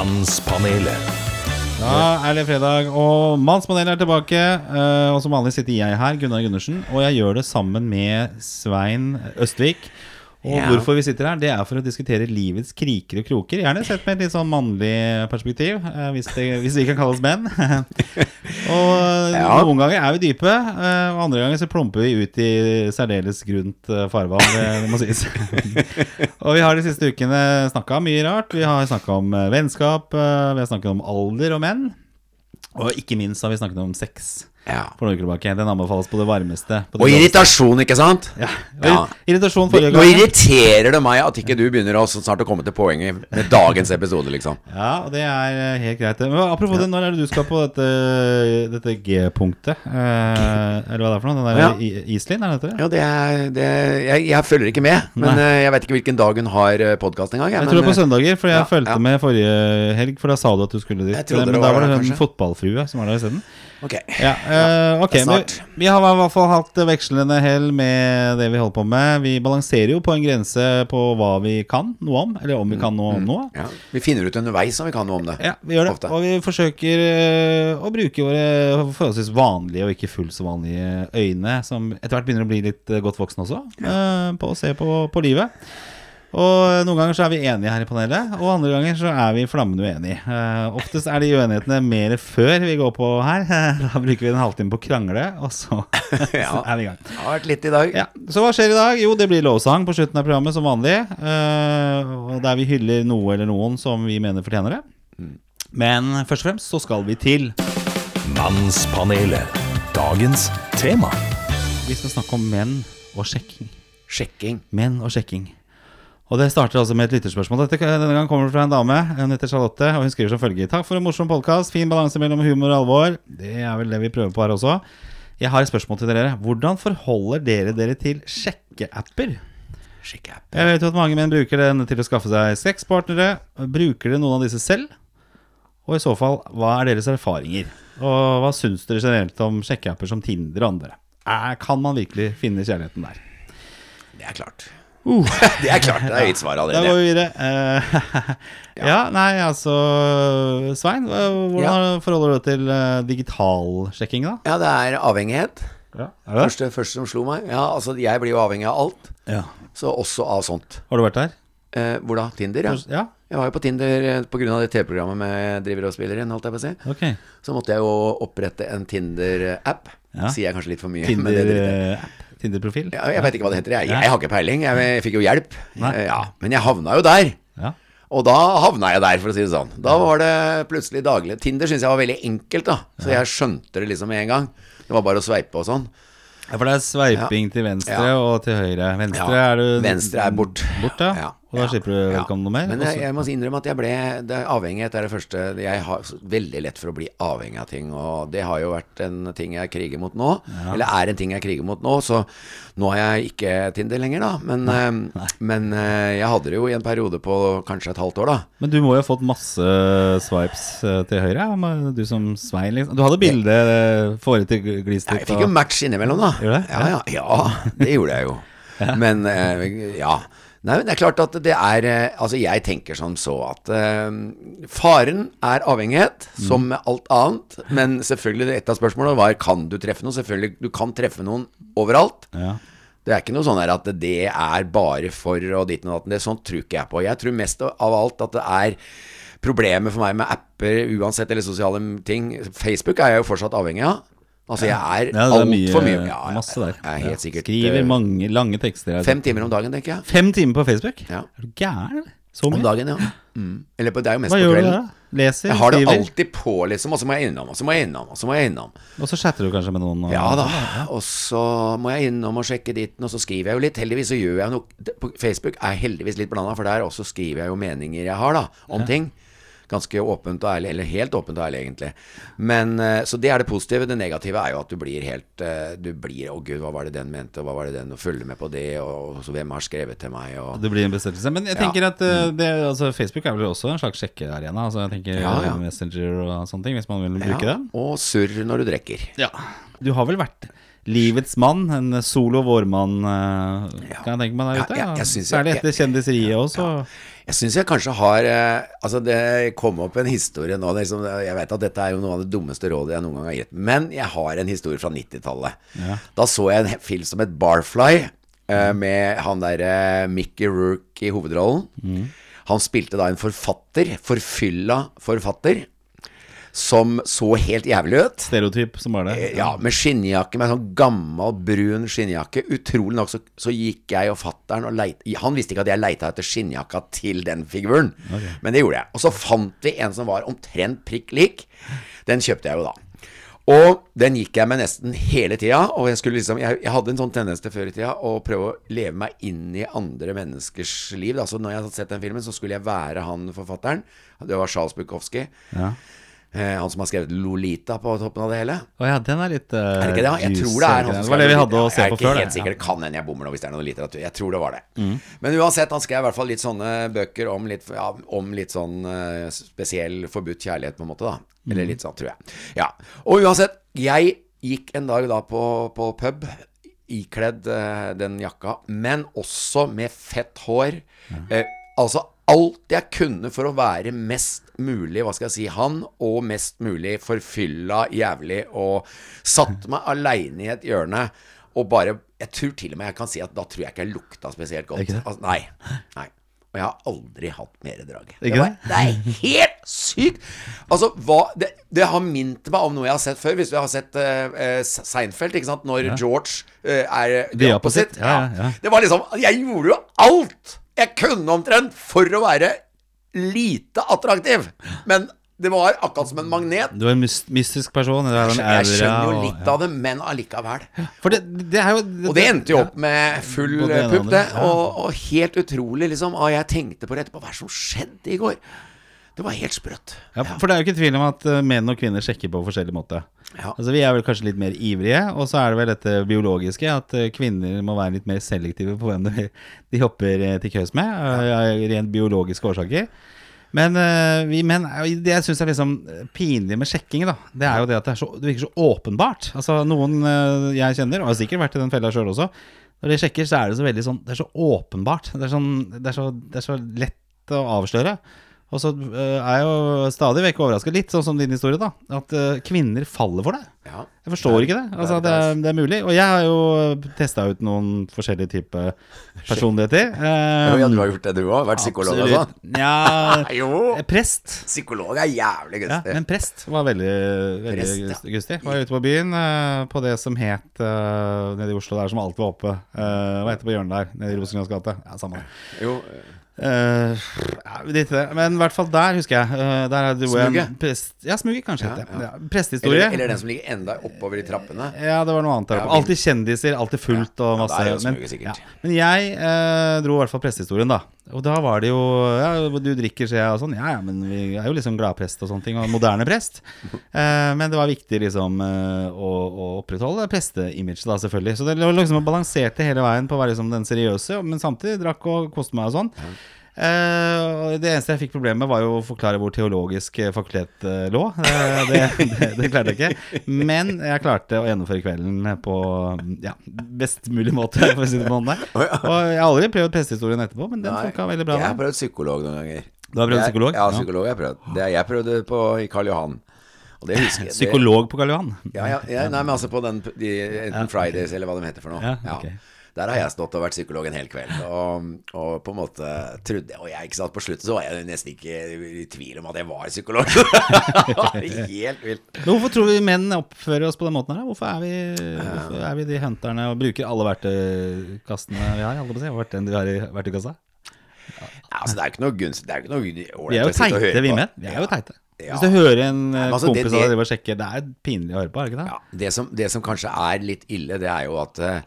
Mannspanelet. Da er det fredag, og Mannspanelet er tilbake. eh, Og som vanlig sitter jeg her, Gunnar Gundersen, og jeg gjør det sammen med Svein Østvik. Og Ja. hvorfor vi sitter her, det er for å diskutere livets kriker og kroker. Gjerne sett med et litt sånn mannlig perspektiv, eh, hvis, det, hvis vi kan kalle oss menn. og Ja. noen ganger er vi dype, eh, og andre ganger så plumper vi ut i særdeles grunt eh, farvann, det, må sies. og vi har de siste ukene snakka mye rart. Vi har snakka om eh, vennskap, eh, vi har snakket om alder og menn. Og ikke minst har vi snakket om sex Ja. for noen uker tilbake. Den anbefales på det varmeste. På det Og irritasjon, ikke sant? Ja. Ja. Irritasjon Nå forrige gang. irriterer det meg at ikke du begynner å snart å komme til poenget med dagens episode, liksom. Ja, og det er eh, helt greit. Men apropos det, når er det du skal på dette, dette G-punktet? Eh, eller hva det er for noe? Den der Ja. Iselin, er det dette? Ja, det er det, jeg, jeg følger ikke med, men Nei. eh, jeg vet ikke hvilken dag hun har podkast engang. Jeg men, tror det er på eh, søndager, for jeg ja, fulgte ja. med forrige helg. For da sa du at du skulle dit. Men da var det hun fotballfrue som var der isteden. Ok. Ja, eh, okay. Men vi har i hvert fall hatt vekslende hell med det vi holder på med. Vi balanserer jo på en grense på hva vi kan noe om, eller om vi kan noe om noe. Ja. Vi finner ut underveis om vi kan noe om det. Ja, vi gjør det. Ofte. Og vi forsøker eh, å bruke våre forholdsvis vanlige og ikke fullt så vanlige øyne, som etter hvert begynner å bli litt godt voksne også, eh, på å se på, på livet. Og noen ganger så er vi enige her i panelet, og andre ganger så er vi flammende uenige. Uh, oftest er de uenighetene mer før vi går på her. Da bruker vi en halvtime på å krangle, og så, så er vi i gang. Det har vært litt i dag. Ja, Så hva skjer i dag? Jo, det blir lovsang på slutten av programmet som vanlig. Uh, der vi hyller noe eller noen som vi mener fortjener det. Men først og fremst så skal vi til Mannspanelet. Dagens tema. Vi skal snakke om menn og sjekking. Sjekking. Menn og sjekking. Og det starter altså med et lytterspørsmål. Dette, denne gang kommer det fra en dame. Hun heter Charlotte, og hun skriver som følger. Takk for en morsom podkast. Fin balanse mellom humor og alvor. Det er vel det vi prøver på her også. Jeg har et spørsmål til dere. Hvordan forholder dere dere til sjekkeapper? Sjekkeapp. Jeg vet jo at mange menn bruker den til å skaffe seg sexpartnere. Bruker dere noen av disse selv? Og i så fall, hva er deres erfaringer? Og hva syns dere generelt om sjekkeapper som Tinder og andre? Er, kan man virkelig finne kjærligheten der? Det er klart. det er klart. Det er gitt svar Da allerede. går vi videre. Uh, ja, nei, altså Svein, hvordan hvordan forholder du deg til uh, digitalsjekking, da? Ja, det er avhengighet. Ja. Første, første som slo meg. Ja, altså jeg blir jo avhengig av alt. ja. Så også av sånt. Har du vært der? Eh, hvor da? Tinder, ja. Ja, Jeg var jo på Tinder pga. på grunn av det TV-programmet med driver og spiller inn, holdt jeg på å si. Okay. Så måtte jeg jo opprette en Tinder-app. Ja. Sier jeg kanskje litt for mye, det. Tinder-app? Tinder-profil? Ja, jeg vet ikke hva det heter. Jeg, jeg, jeg har ikke peiling. Jeg, jeg fikk jo hjelp. Eh, Ja, men jeg havna jo der. Ja. Og da havna jeg der, for å si det sånn. Da var det plutselig daglig Tinder syns jeg var veldig enkelt, da. Så jeg skjønte det liksom med en gang. Det var bare å sveipe og sånn. Ja, for det er sveiping til venstre og til høyre. Venstre er du venstre er bort. Bort, ja. Ja, Og da ja, slipper du ja. velkommen noe mer. Men jeg, jeg må innrømme at jeg ble det Avhengighet er det første Jeg har veldig lett for å bli avhengig av ting, og det har jo vært en ting jeg kriger mot nå. Eller er en ting jeg kriger mot nå, så nå har jeg ikke Tinder lenger, da. Men, eh, men eh, jeg hadde det jo i en periode på kanskje et halvt år, da. Men du må jo ha fått masse swipes eh, til høyre, ja, du som Svein, liksom. Du hadde bilde eh, til glist Ja, jeg fikk jo match innimellom, da. Gjorde det? Ja, ja, ja, det gjorde jeg jo. Men ja. Nei, men det er klart at det er eh, Altså, jeg tenker som så at uh, faren er avhengighet, Mm. som med alt annet. Men selvfølgelig, et av spørsmålene var kan du treffe noen. Selvfølgelig, du kan treffe noen overalt. Ja. Det er ikke noe sånn at det er bare for og dit og. Det sånt tror ikke jeg på. Jeg tror mest av alt at det er problemet for meg med apper uansett, eller sosiale ting. Facebook er jeg jo fortsatt avhengig av. Altså, jeg er Ja, er mye, For mye, Ja, masse der. Jeg er helt sikkert Skriver eh, mange lange tekster. her. fem timer om dagen, tenker jeg. Fem timer på Facebook? Ja. Er du gæren, Så mye? Om dagen, ja. Mm. Eller på, det er jo mest Hva på gjør du da? Leser? Jeg har det skriver? alltid på, liksom. Og så må jeg innom, og så må jeg innom, og så må jeg innom. Og så chatter du kanskje med noen? Og, Ja da. Og så må jeg innom og sjekke ditten, og så skriver jeg jo litt. Heldigvis så gjør jeg noe På Facebook er jeg heldigvis litt blanda, for der også skriver jeg jo meninger jeg har, da, om ting. Ganske åpent og ærlig, eller helt åpent og ærlig, egentlig. Men eh, Så det er det positive. Det negative er jo at du blir helt eh, Du blir Å, gud, hva var det den mente, og hva var det den Og følger med på det, og, og så hvem har skrevet til meg, og Det blir en bestemmelse. Men jeg Ja. Mm. tenker at eh, det, altså, Facebook er vel også en slags sjekkearena. Altså, jeg tenker Ja, ja. Messenger og sånne ting, hvis man vil bruke ja, den. Og surr når du drikker. Ja. Du har vel vært livets mann. En solo vårmann, eh, kan jeg tenke meg der Ja, ute. Ja, jeg jeg- Særlig etter Kjendiseriet også. Jeg syns jeg kanskje har eh, Altså, det kom opp en historie nå liksom, Jeg vet at dette er jo noe av det dummeste rådet jeg noen gang har gitt, men jeg har en historie fra 90-tallet. Da så jeg en film som het Barfly, eh, med han derre Mickey Rourke i hovedrollen. Han spilte da en forfatter, forfylla forfatter, som så helt jævlig ut. Stereotyp som var det. Eh, Ja, med skinnjakke, med en sånn gammel, brun skinnjakke. Utrolig nok så, så gikk jeg og fattern og leit Han visste ikke at jeg leita etter skinnjakka til den figuren, men det gjorde jeg. Og så fant vi en som var omtrent prikk lik. Den kjøpte jeg jo da. Og den gikk jeg med nesten hele tida. Og jeg, skulle liksom, jeg, jeg hadde en sånn tendens til før i tida å prøve å leve meg inn i andre menneskers liv. Da. Så når jeg hadde sett den filmen, så skulle jeg være han forfatteren. Det var Charles Bukowski. Ja. Eh, han som har skrevet Lolita på toppen av det hele. Å ja, den er litt uh, Er det ikke det? Jeg tror det er han som Det det vi hadde å se Jeg på er ikke helt sikker, det kan hende jeg bommer nå hvis det er noe litteratur. Jeg tror det var det. Men uansett, han skrev i hvert fall litt sånne bøker om litt, ja, om litt sånn uh, spesiell forbudt kjærlighet, på en måte, da. Eller litt sånn, tror jeg. Ja. Og uansett, jeg gikk en dag da på, på pub. Ikledd uh, den jakka, men også med fett hår. Eh, altså alt jeg kunne for å være mest mulig, hva skal jeg si, han, og mest mulig forfylla jævlig, og satte meg aleine i et hjørne og bare Jeg tror til og med jeg kan si at da tror jeg ikke jeg lukta spesielt godt. Altså, nei. nei. Og jeg har aldri hatt mer drag. Det, var, det? er helt sykt! Altså, hva, det, det har minnet meg om noe jeg har sett før. Hvis du har sett eh, Seinfeld, ikke sant. Når George uh, er The opposite. Ja, ja, ja. Det var liksom Jeg gjorde jo alt jeg kunne omtrent for å være lite attraktiv. Men det var akkurat som en magnet. Du er en mystisk person. Det er Jeg skjønner jo litt av det, men allikevel. Det, det jo Og det endte jo opp med full pupp, det det. Og, og helt utrolig, liksom. Og jeg tenkte på det etterpå. Hva er det som skjedde i går? Det var helt sprøtt. Ja, for det er jo ikke tvil om at eh, menn og kvinner sjekker på forskjellig måte. Ja. Altså Vi er vel kanskje litt mer ivrige, og så er det vel dette biologiske, at eh, kvinner må være litt mer selektive på hvem de, de hopper eh, til køs med, av rent biologiske årsaker. Men vi menn Det jeg syns er liksom pinlig med sjekking, da, det er jo det at det, er så, det virker så åpenbart. Altså Noen jeg kjenner, og har sikkert vært i den fella sjøl også, når de sjekker, så er det så veldig sånn Det er så åpenbart. Det er, sånn, det er, så, det er så lett å avsløre. Og så uh, er jeg jo stadig vekk overraska, litt sånn som din historie, da. At uh, kvinner faller for det. Ja. Jeg forstår ikke det. Altså, det, er, det er mulig. Og jeg har jo testa ut noen forskjellige typer personligheter. Um, Ja, du har gjort det, du òg? Vært psykolog og sånn? Ja Jo. eh, Prest. Psykolog er jævlig Ja, men prest var veldig, veldig Prest, gustig. Var ute på byen, uh, på det som het eh, nede i Oslo der, som alltid var oppe. Uh, hva heter det på hjørnet der? Nede i Rosengrans gate. Ja, samme. Jo, Det. Men i hvert fall der, husker jeg. Uh, der en prest... Ja, Smugge kanskje. Ja, ja. Ja, Prestehistorie. eller, eller den som ligger enda oppover i trappene. Ja, det var noe annet der oppe. Alltid kjendiser, alltid fullt og masse. er men, men jeg uh, dro i hvert fall prestehistorien, da. Og da var det jo Ja, du drikker, ser jeg, og sånn. Ja, ja, men vi er jo liksom gladprest og sånne ting. Og moderne prest. Eh, men det var viktig liksom eh, å, å opprettholde presteimaget, da, selvfølgelig. Så det lå liksom balanserte hele veien på å være liksom den seriøse, men samtidig drakk og koste meg og sånn. Eh, det eneste jeg fikk problemer med, var jo å forklare hvor teologisk eh, fakultet eh, lå. Det, det, det klarte jeg ikke. Men jeg klarte å gjennomføre kvelden på ja, best mulig måte, for å si det på. Og jeg har aldri prøvd prestehistorien etterpå, men den funka veldig bra. Jeg har prøvd psykolog noen ganger. Du har prøvd Jeg- psykolog? Ja, psykolog jeg har prøvd. Det, jeg prøvde på, i Karl Johan. Husker. Psykolog på Karl Johan? Ja, ja, ja, nei, men altså på den de, Enten Fridays eller hva de heter for noe. Ja, ok. Der har jeg stått og vært psykolog en hel kveld. Og, og på en måte trodde Og jeg, ikke sant, på slutten så var jeg nesten ikke i tvil om at jeg var psykolog. Det Helt vilt. Men Hvorfor tror vi menn oppfører oss på den måten her? Hvorfor er vi, hvorfor er vi de hunterne og bruker alle verktøykastene vi har? Alle på å vi har i verktøykassa? Ja, altså, det er jo ikke noe gunstig Det er jo ikke noe ålreit å sitte og høre teite, vi med. Vi er jo teite. Ja. Hvis du hører en altså, det- kompis av deg det- sjekke, det er pinlig å høre på, er det ikke det? Ja, det som, det som kanskje er litt ille, det er jo at eh,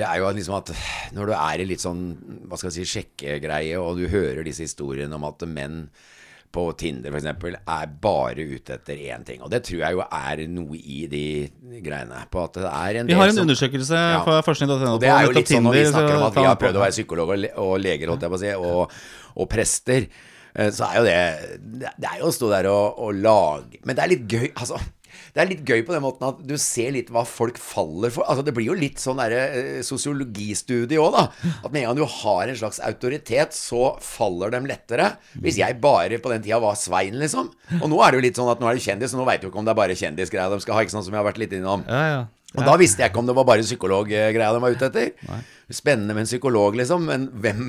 det er jo liksom at når du er i litt sånn hva skal jeg si, sjekkegreie, og du hører disse historiene om at menn på Tinder f.eks. er bare ute etter én ting. Og det tror jeg jo er noe i de greiene. På at det er en Vi har en som- undersøkelse Ja. fra forskning.no det er jo litt sånn når vi snakker om at vi har prøvd å være psykolog og, og leger, holdt jeg på å si, og, og prester, eh, så er jo det Det det er jo å stå der og, og lage Men det er litt gøy. Altså, Det er litt gøy på den måten at du ser litt hva folk faller for. Altså Det blir jo litt sånn derre eh, sosiologistudie òg, da. At med en gang du har en slags autoritet, så faller dem lettere. Hvis jeg bare på den tida var Svein, liksom. Og nå er det jo litt sånn at nå er du kjendis, og nå veit du ikke om det er bare kjendisgreia de skal ha, ikke sant, som jeg har vært litt innom. Ja, ja. Og da visste jeg ikke om det var bare psykologgreia de var ute etter. Spennende med en psykolog, liksom, men hvem,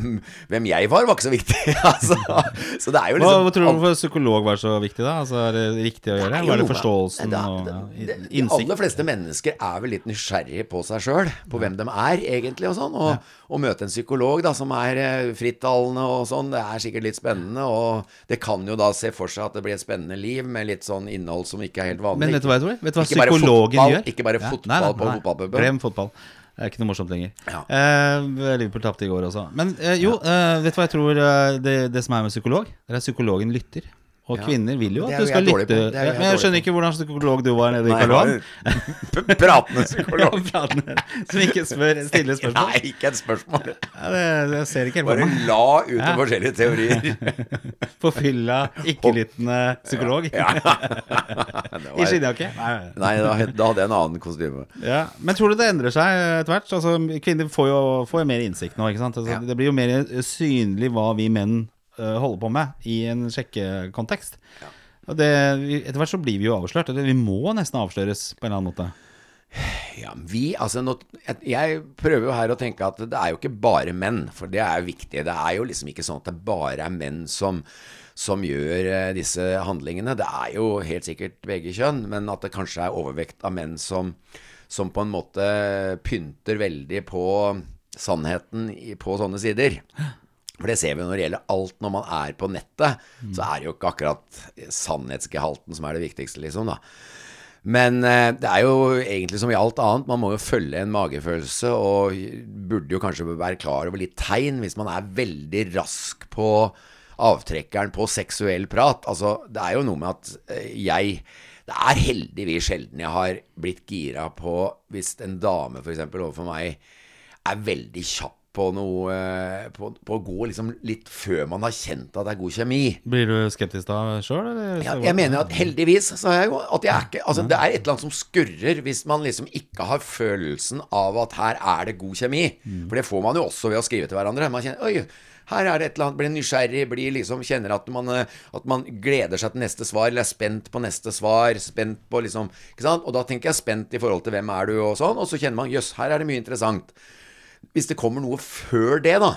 hvem jeg var, var ikke så viktig. altså, så det er jo Hva, liksom hva tror du hvorfor psykolog var så viktig, da? Altså, Er det riktig å gjøre? Det Var det forståelsen det, og det, ja, det, De aller fleste mennesker er vel litt nysgjerrige på seg sjøl, på hvem de er egentlig og sånn. Og å møte en psykolog da som er eh, frittalende og sånn, det er sikkert litt spennende. Og det kan jo da se for seg at det blir et spennende liv med litt sånn innhold som ikke er helt vanlig. Men vet du hva jeg tror? Vet du hva psykologen fotball- gjør? ikke bare fotball på fotballpuben. Glem fotball. Det er ikke noe morsomt lenger. Ja. Eh, Liverpool tapte i går også. Men eh, jo, eh, vet du hva jeg tror eh, det, det som er med psykolog? Det er at psykologen lytter. Og Ja. kvinner vil jo at du skal lytte. jeg Men jeg skjønner ikke hvordan psykolog du var nede i Karl Johan. pratende psykolog. Pratende, Som ikke spør, stiller spørsmål. Nei, ikke et spørsmål. Ja, det, jeg ser ikke helt Bare la ut ja. forskjellige teorier. På fylla, ikke-lyttende psykolog. Ja. I skinnjakke. Nei, nei. Da, hadde jeg en annen kostyme. Ja, Men tror du det endrer seg etter hvert? Altså, kvinner får jo, får jo mer innsikt nå. ikke sant? Altså, Ja. Det blir jo mer synlig hva vi menn eh, holder på med i en sjekkekontekst. Ja. det, Etter hvert så blir vi jo avslørt. Eller vi må nesten avsløres på en eller annen måte. Ja, vi, altså nå, jeg- Jeg prøver jo her å tenke at det er jo ikke bare menn, for det er jo viktig. Det er jo liksom ikke sånn at det bare er menn som, som gjør eh, disse handlingene. Det er jo helt sikkert begge kjønn, men at det kanskje er overvekt av menn som, som på en måte pynter veldig på sannheten på sånne sider. For det ser vi når det gjelder alt når man er på nettet, så er det jo ikke akkurat sannhetsgehalten som er det viktigste, liksom, da. Men eh, det er jo egentlig som i alt annet, man må jo følge en magefølelse, og burde jo kanskje være klar over litt tegn hvis man er veldig rask på avtrekkeren på seksuell prat. Altså, det er jo noe med at eh, jeg Det er heldigvis sjelden jeg har blitt gira på hvis en dame f.eks. overfor meg er veldig kjapp på noe eh, på, på å gå liksom litt før man har kjent at det er god kjemi. Blir du skeptisk da sjøl? Ja, jeg mener at heldigvis så er jeg jo at jeg er ikke Altså det er et eller annet som skurrer hvis man liksom ikke har følelsen av at her er det god kjemi. For det får man jo også ved å skrive til hverandre. Man kjenner Oi, her er det et eller annet, blir nysgjerrig, blir liksom kjenner at man, eh, at man gleder seg til neste svar, eller er spent på neste svar, spent på liksom? Og da tenker jeg spent i forhold til hvem er du, og sånn, og så kjenner man jøss, her er det mye interessant. Hvis det kommer noe før det, da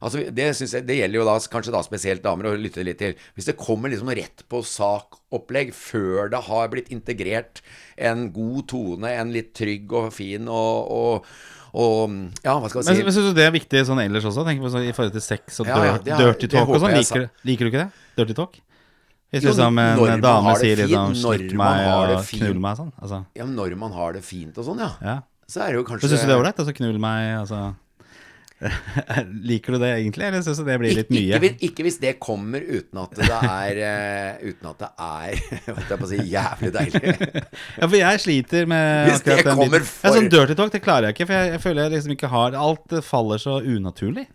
Altså, det, jeg, det gjelder jo da kanskje da spesielt damer å lytte litt til. Hvis det kommer liksom rett på sakopplegg før det har blitt integrert en god tone, en litt trygg og fin og, og, og Ja, hva skal vi si men si? syns du det er viktig sånn ellers også? Tenk på sånn, I forhold til sex og Ja, ja, det dirty talk og sånn. Liker, liker du ikke det? Dirty talk? Hvis Jo, liksom en man dame sier liksom man meg' og. 'knull meg' sånn. Altså, Ja, når man har det fint og sånn, ja. ja. Så er det jo kanskje syns du det er ålreit? Altså knull meg, altså Liker du det egentlig, eller syns du det blir litt mye? ikke, ikke hvis det kommer uten at det er eh, Uten at det er Holdt jeg på å si jævlig deilig. Ja, for jeg sliter med Hvis det kommer for- Ja, sånn dirty talk, det klarer jeg ikke, for jeg, jeg føler jeg liksom ikke har Alt faller så unaturlig.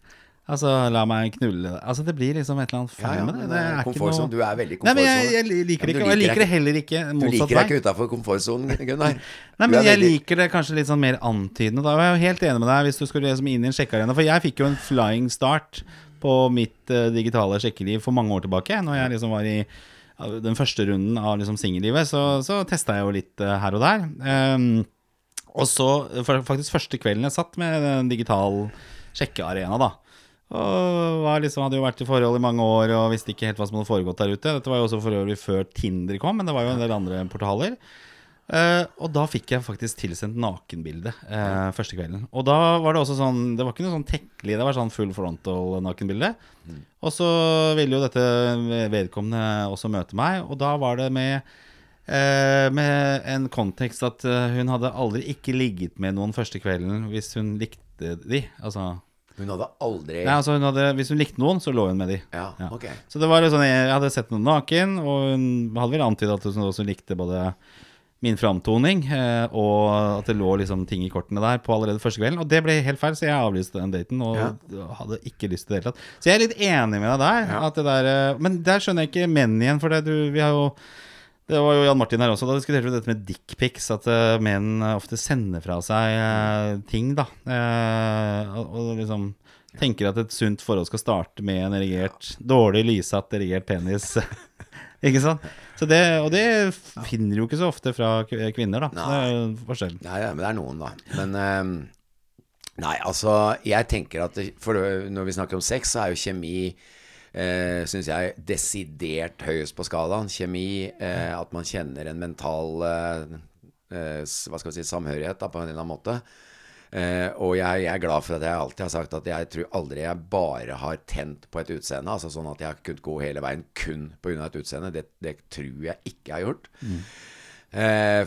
Altså, la meg knulle. Altså, det blir liksom et eller annet feil med det. det er ikke noe Du er veldig Nei, men jeg, jeg liker det ikke. Og jeg liker det heller ikke Du liker deg ikke utafor komfortsonen, Gunnar. Nei, men jeg veldig- liker det kanskje litt sånn mer antydende. Da er jeg jo helt enig med deg hvis du skulle liksom inn i en sjekkearena. For jeg fikk jo en flying start på mitt uh, digitale sjekkeliv for mange år tilbake. Når jeg liksom var i uh, den første runden av liksom singellivet, så, så testa jeg jo litt uh, her og der. Um, og så faktisk første kvelden jeg satt med en digital sjekkearena, da. Og liksom, hadde jo vært i forhold i mange år og visste ikke helt hva som hadde foregått der ute. Dette var jo også for øvrig før Tinder kom, men det var jo en del andre portaler. Eh, og da fikk jeg faktisk tilsendt nakenbilde eh, første kvelden. Og da var det også sånn Det var ikke noe sånn tekkelig, det var sånn full frontal nakenbilde. Og så ville jo dette vedkommende også møte meg, og da var det med eh, med en kontekst at eh, hun hadde aldri ikke ligget med noen første kvelden hvis hun likte de. Altså, Hun hadde aldri nei, altså hun hadde, Hvis hun likte noen, så lå hun med de. Ja, Ja. ok. Så det var sånn, jeg hadde sett noen naken, og hun hadde vel antydet at hun også likte både min framtoning, eh, og at det lå liksom ting i kortene der på allerede første kvelden. Og det ble helt feil, så jeg avlyste den daten og hadde ikke lyst til det hele tatt. Så jeg er litt enig med deg der. Ja. At det der eh, men der skjønner jeg ikke menn igjen, for det, du, vi har jo Det var jo Jan Martin her også. Da diskuterte vi dette med dickpics. At uh, menn ofte sender fra seg uh, ting, da. Uh, og, og liksom tenker at et sunt forhold skal starte med en erigert, dårlig lysatt erigert penis. ikke sant? Så det, og det finner du jo ikke så ofte fra kvinner, da. Så det er jo forskjell. Nei, ja, men det er noen, da. Men ehm, Nei, altså, jeg tenker at det, for Når vi snakker om sex, så er jo kjemi eh, Syns jeg desidert høyest på skalaen. Kjemi, eh, at man kjenner en mental eh, eh, Hva skal vi si samhørighet da, på en eller annen måte. Eh, og jeg, jeg er glad for at jeg alltid har sagt at jeg tror aldri jeg bare har tent på et utseende. Altså sånn at jeg har kunnet gå hele veien kun pga. et utseende. Det, det tror jeg ikke jeg har gjort. Eh,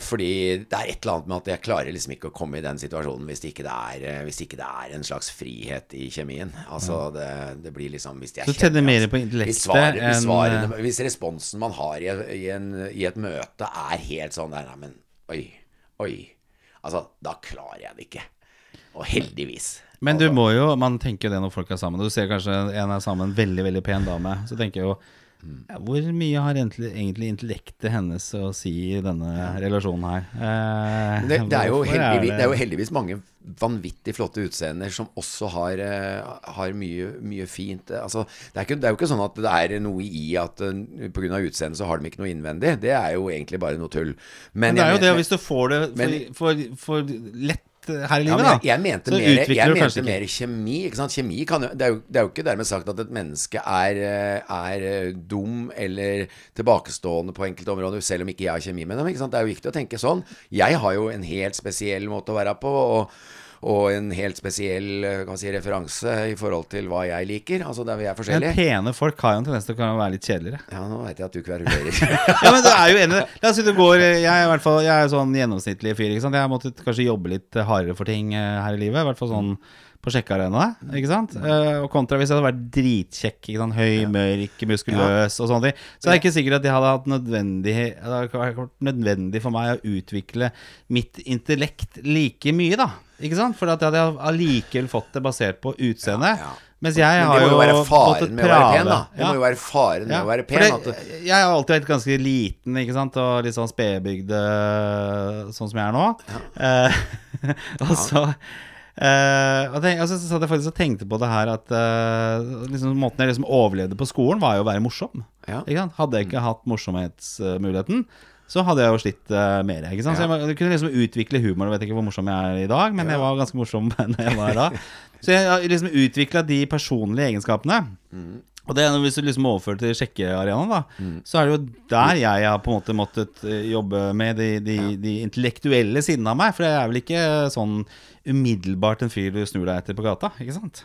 fordi det er et eller annet med at jeg klarer liksom ikke å komme i den situasjonen hvis ikke det er, eh, hvis ikke det er en slags frihet i kjemien. Altså det, det blir liksom hvis jeg Så kjenner mer på intellektet hvis, svaret, hvis, svarene, eh, hvis responsen man har i, i, en, i et møte er helt sånn der Neimen, oi, oi. Altså, da klarer jeg det ikke. Og heldigvis. Men du må jo, man tenker jo det når folk er sammen. Du ser kanskje en er sammen en veldig veldig pen dame. Så tenker jeg jo Hvor mye har egentlig, intellektet hennes å si i denne relasjonen her? Eh, det, det, er heldigvis, det er jo heldigvis mange vanvittig flotte utseender som også har, eh, har mye, mye fint. eh, Altså, det, er ikke, det er jo ikke sånn at det er noe i at uh, pga. utseendet så har de ikke noe innvendig. Det er jo egentlig bare noe tull. Men det er jo det, hvis du får det for, for, for lett her i ja, livet, da. jeg, jeg mente så mer, jeg mente mer kjemi. Kjemi kan det, er jo det er jo ikke dermed sagt at et menneske er, eh, er eh, dum eller tilbakestående på enkelte områder, selv om ikke jeg har kjemi med dem. Det er jo viktig å tenke sånn. Jeg har jo en helt spesiell måte å være på. og og en helt spesiell eh, kan si, referanse i forhold til hva jeg liker. Altså der vi er Men pene folk har jo en tendens til å være litt kjedeligere. Ja, nå veit jeg at du kverulerer. Ja, men du er jo enig. La oss si du går Jeg er i hvert fall Jeg er sånn gjennomsnittlig fyr. Ikke sant? Jeg har måttet kanskje jobbe litt hardere for ting eh, her i livet. I hvert fall sånn på sjekkearenaene. Ikke sant? Uh, og kontra hvis jeg hadde vært dritkjekk, ikke sant? høy, mørk, muskuløs og sånne ting, så er det ikke sikkert at jeg hadde hatt nødvendig Det hadde vært nødvendig for meg å utvikle mitt intellekt like mye, da. Ikke sant? For at jeg hadde allikevel fått det basert på utseendet. Ja, ja. Mens jeg Men har det må jo være måttet faren med å være pen. Det Ja. må jo være faren med å være pen. Det, jeg har alltid vært ganske liten, ikke sant, og litt sånn spedbygd, eh, sånn som jeg er nå. Eh, og så eh, og tenk, altså, så satt jeg faktisk og tenkte på det her at uh, liksom, måten jeg liksom overlevde på skolen, var jo å være morsom. Ja. Hadde jeg ikke hatt morsomhetsmuligheten, så hadde jeg jo slitt uh, mer. Ikke sant? Så jeg, jeg kunne liksom utvikle humor. Jeg vet ikke hvor morsom jeg er i dag, men jeg var ganske morsom når jeg var da. Så jeg liksom utvikla de personlige egenskapene. Og det, hvis du liksom overfører til sjekkearenaen, da, så er det jo der jeg har på en måte måttet eh, jobbe med de, de, de intellektuelle sidene av meg. For jeg er vel ikke sånn umiddelbart en fyr du snur deg etter på gata, ikke sant?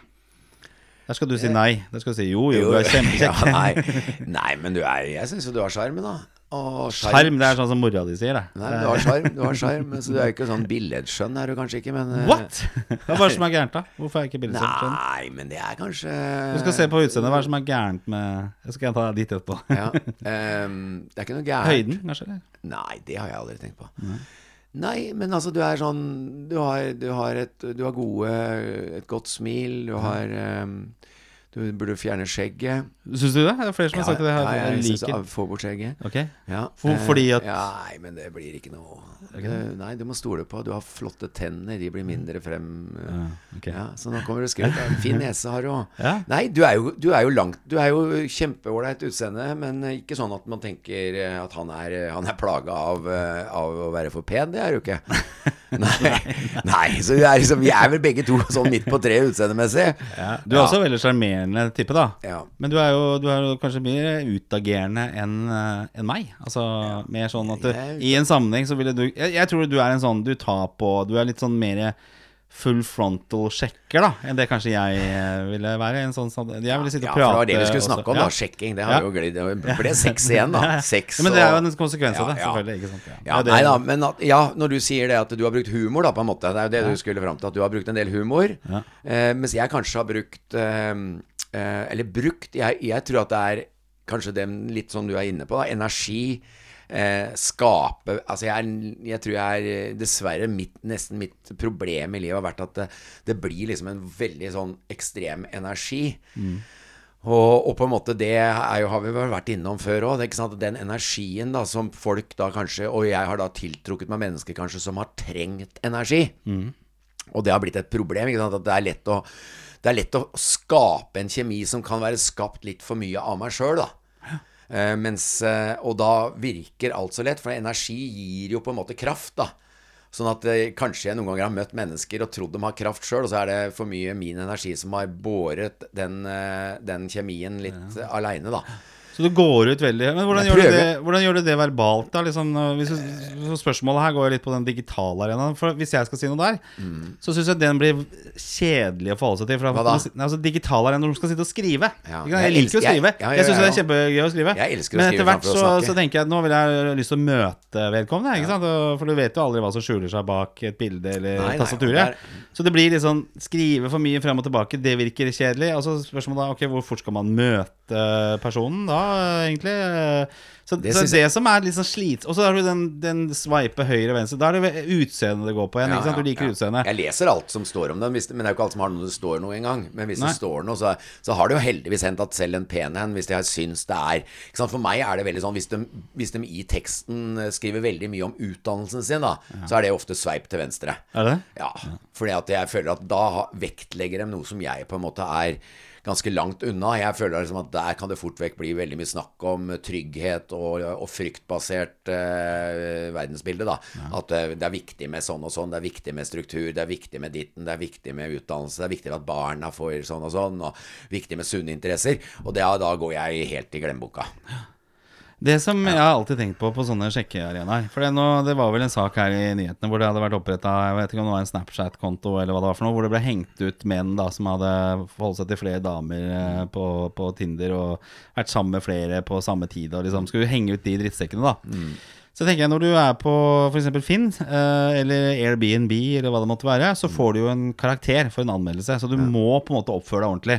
Der skal du si nei. Der skal du si jo, jo, du er kjempekjekk. Ja, nei. nei, men du er Jeg syns jo du har sjarmen, da. Og Sjarm, det er sånn som mora di sier det. Nei, du har sjarm, du har sjarm. Så du er ikke sånn billedskjønn, er du kanskje ikke, men eh, What?! Hva er det som er gærent, da? Hvorfor er jeg ikke billedskjønn? Nei, men det er kanskje Du skal se på utseendet. Hva er det som er gærent med Jeg skal ta ditt etterpå. ja, Um, Det er ikke noe gærent. Høyden, kanskje? eller? Nei, det har jeg aldri tenkt på. Nei, men altså, du er sånn Du har, du har, et, du har gode Et godt smil. Du har ehm, Du burde fjerne skjegget. Syns du det? Det er flere som har sagt det. ja, Jeg, jeg liker Få bort skjegget. Ok. Ja, For- eh, fordi at- ja, Nei, men det blir ikke noe det, Nei, du må stole på Du har flotte tenner, de blir mindre frem eh, Ja, okay. ja, Så nå kommer det skryt. Fin nese har du òg. Nei, du er jo, du er jo langt Du er jo kjempeålreit utseende, men ikke sånn at man tenker eh, at han er, han er plaga av, eh, av å være for pen. Det er du ikke. Nei, nei, så vi er, liksom, vi er vel begge to sånn midt på treet utseendemessig. Ja. Du er også veldig sjarmerende type, da. Ja. Men du er jo, du er jo kanskje mer utagerende enn en meg. Altså mer sånn at du, i en sammenheng så ville du jeg, jeg tror du er en sånn du tar på Du er litt sånn mer full frontal sjekker, da, enn det kanskje jeg eh, ville være. En sånn, sånn, jeg ville sitte og Ja, og for det var det vi skulle snakke om, Ja. da. Sjekking. Det har Ja. jo glidd Det ble sex igjen, da. Sex Ja, men det er jo en konsekvens av det, Ja, ja. selvfølgelig. Ikke sant? Ja, nei da, men at, ja, når du sier det at du har brukt humor, da, på en måte. Det er jo det du skulle fram til. At du har brukt en del humor. Ja. Eh, mens jeg kanskje har brukt eh, eh, Eller brukt jeg, jeg tror at det er kanskje det litt som du er inne på, da. Energi. Eh, skape Altså, jeg, jeg tror jeg er eh, Dessverre mitt, nesten mitt problem i livet har vært at det, det blir liksom en veldig sånn ekstrem energi. Og, og på en måte det er jo, har vi vel vært innom før òg. Den energien da som folk da kanskje Og jeg har da tiltrukket meg mennesker kanskje som har trengt energi. Og det har blitt et problem. At det er lett å det er lett å skape en kjemi som kan være skapt litt for mye av meg sjøl, da. Eh, mens, eh, og da virker alt så lett, for energi gir jo på en måte kraft, da. Sånn at eh, kanskje jeg noen ganger har møtt mennesker og trodd de har kraft sjøl, og så er det for mye min energi som har båret den, den kjemien litt ja. aleine, da. Så du går ut veldig Men hvordan, gjør du, det, hvordan gjør du det verbalt, da? Liksom, hvis du, så spørsmålet her går litt på den digitale arenaen. For hvis jeg skal si noe der, så syns jeg den blir kjedelig å forholde seg til. For Mm. Hva da? Nei, altså, digital arena når du skal sitte og skrive. Ja, jeg, jeg liker elsker- å skrive. jeg- ja, jeg syns det er kjempegøy å skrive. Jeg elsker å Men etter hvert så, så tenker jeg at nå vil jeg lyst til å møte vedkommende. Ikke sant? For du vet jo aldri hva som skjuler seg bak et bilde eller Nei, tastaturet. Nei, Så det blir litt sånn skrive for mye frem og tilbake, det virker kjedelig. Og så spørsmålet da, ok, hvor fort skal man møte personen da, egentlig? Så Det så det som er litt sånn slit Og så har du den, den sveipe høyre-venstre. Da er det utseendet det går på igjen. Du liker utseendet. Jeg leser alt som står om den, hvis men det er jo ikke alt som har noe det står noe engang. Men hvis Nei. det står noe, så, så har det jo heldigvis hendt at selv en pen en, hvis jeg syns det er? For meg er det veldig sånn hvis de, hvis de i teksten eh, skriver veldig mye om utdannelsen sin, da, så er det ofte sveip til venstre. Er det? Ja, fordi at jeg føler at da vektlegger de noe som jeg på en måte er ganske langt unna. Jeg føler liksom at der kan det fort vekk bli veldig mye snakk om trygghet og, og fryktbasert eh, verdensbilde. da At eh, det er viktig med sånn og sånn, det er viktig med struktur, det er viktig med ditten, det er viktig med utdannelse, det er viktig at barna får sånn og sånn, og viktig med sunne interesser. Og det, da går jeg helt i glemmeboka. Det som jeg har alltid tenkt på på sånne sjekkearenaer For det, nå, det var vel en sak her i nyhetene hvor det hadde vært oppretta en Snapchat-konto eller hva det var for noe, hvor det ble hengt ut menn da som hadde forholdt seg til flere damer eh, på, på Tinder og vært sammen med flere på samme tid og liksom skulle henge ut de drittsekkene, da. Så tenker jeg når du er på f.eks. Finn eh, eller Airbnb eller hva det måtte være, så får du jo en karakter for en anmeldelse. Så du må på en måte oppføre deg ordentlig.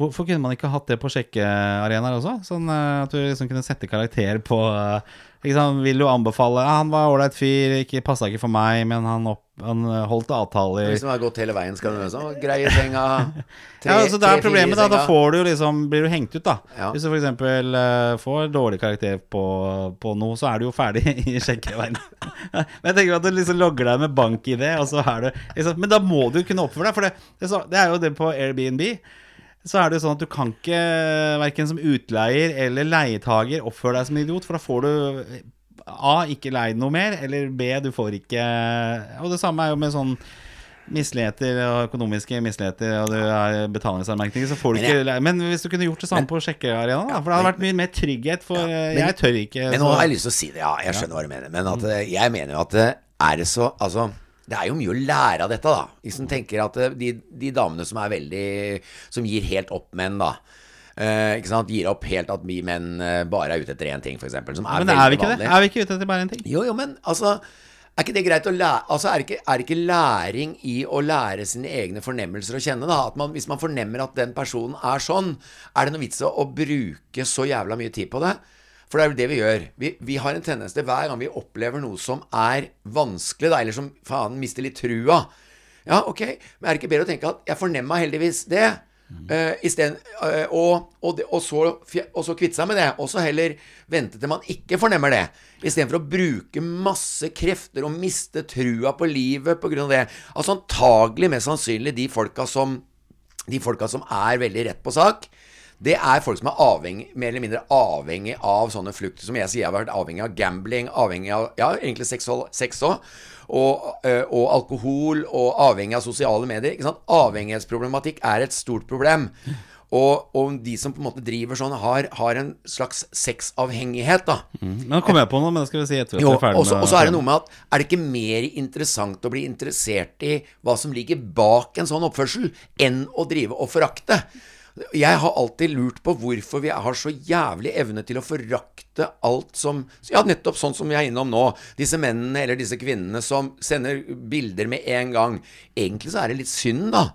Hvorfor kunne man ikke hatt det på sjekkearenaer også? Sånn eh, at du liksom kunne sette karakter på eh, ikke sant? Vil du anbefale ja, Han var ålreit fyr, ikke passa ikke for meg, men han, opp, han eh, holdt avtaler Hvis han har gått hele veien, skal du sånn Greie senga. tre- ja, altså Det er problemet, da. Da får du liksom Blir du hengt ut, da. Ja. Hvis du f.eks. Uh, får dårlig karakter på, på noe, så er du jo ferdig i sjekkeveien. Men jeg tenker at du liksom logger deg med bank-ID, og så er du liksom, Men da må du kunne oppføre deg, for det, så- det er jo det på Airbnb. Så er det jo sånn at du kan ikke, verken som utleier eller leietager, oppføre deg som en idiot, for da får du A. Ikke leid noe mer, eller B. Du får ikke Og det samme er jo med sånn misligheter og økonomiske misligheter, og du har betalingsanmerkninger, så får du Men ikke jeg- leie. Men hvis du kunne gjort det samme på sjekkearenaen, da, for det hadde vært mye mer trygghet for men- Jeg tør ikke. Men nå har jeg lyst til å si det, ja, jeg skjønner hva du mener. Men at, eh, jeg mener jo at det er det så Altså, det er jo mye å lære av dette, da. Hvis en tenker at eh, de, de damene som er veldig Som gir helt opp menn, da. Eh, ikke sant? Gir opp helt at vi menn eh, bare er ute etter én ting, f.eks. Som er Men veldig er vi ikke det? Er vi ikke ute etter bare en ting? Jo, jo, men altså er ikke det greit å lære Altså, er det ikke, er det ikke læring i å lære sine egne fornemmelser å kjenne, da? At man, hvis man fornemmer at den personen er sånn, er det noe vits i å bruke så jævla mye tid på det? For det er jo det vi gjør. Vi, vi har en tendens til hver gang vi opplever noe som er vanskelig, da, eller som faen mister litt trua Ja, ok, men er det ikke bedre å tenke at jeg fornemma heldigvis det? Uh, sted, uh, og, og, det, og, så, og så kvitte seg med det. Og så heller vente til man ikke fornemmer det. Istedenfor å bruke masse krefter og miste trua på livet pga. det. Altså antagelig mest sannsynlig de folka som De folka som er veldig rett på sak. Det er folk som er avhengig, mer eller mindre avhengig av sånne flukter som jeg sier har vært avhengig av gambling, avhengig av ja, egentlig sex òg. Og, øh, og alkohol, og avhengig av sosiale medier. Ikke sant? Avhengighetsproblematikk er et stort problem. Og, og de som på en måte driver sånn, har, har en slags sexavhengighet, da. Men Nå kommer jeg på noe, men det skal vi si etter at vi er ferdig med og så er det noe med at Er det ikke mer interessant å bli interessert i hva som ligger bak en sånn oppførsel, enn å drive og forakte? Jeg har alltid lurt på hvorfor vi har så jævlig evne til å forakte alt som Ja, nettopp sånn som vi er innom nå. Disse mennene eller disse kvinnene som sender bilder med en gang. Egentlig så er det litt synd, da.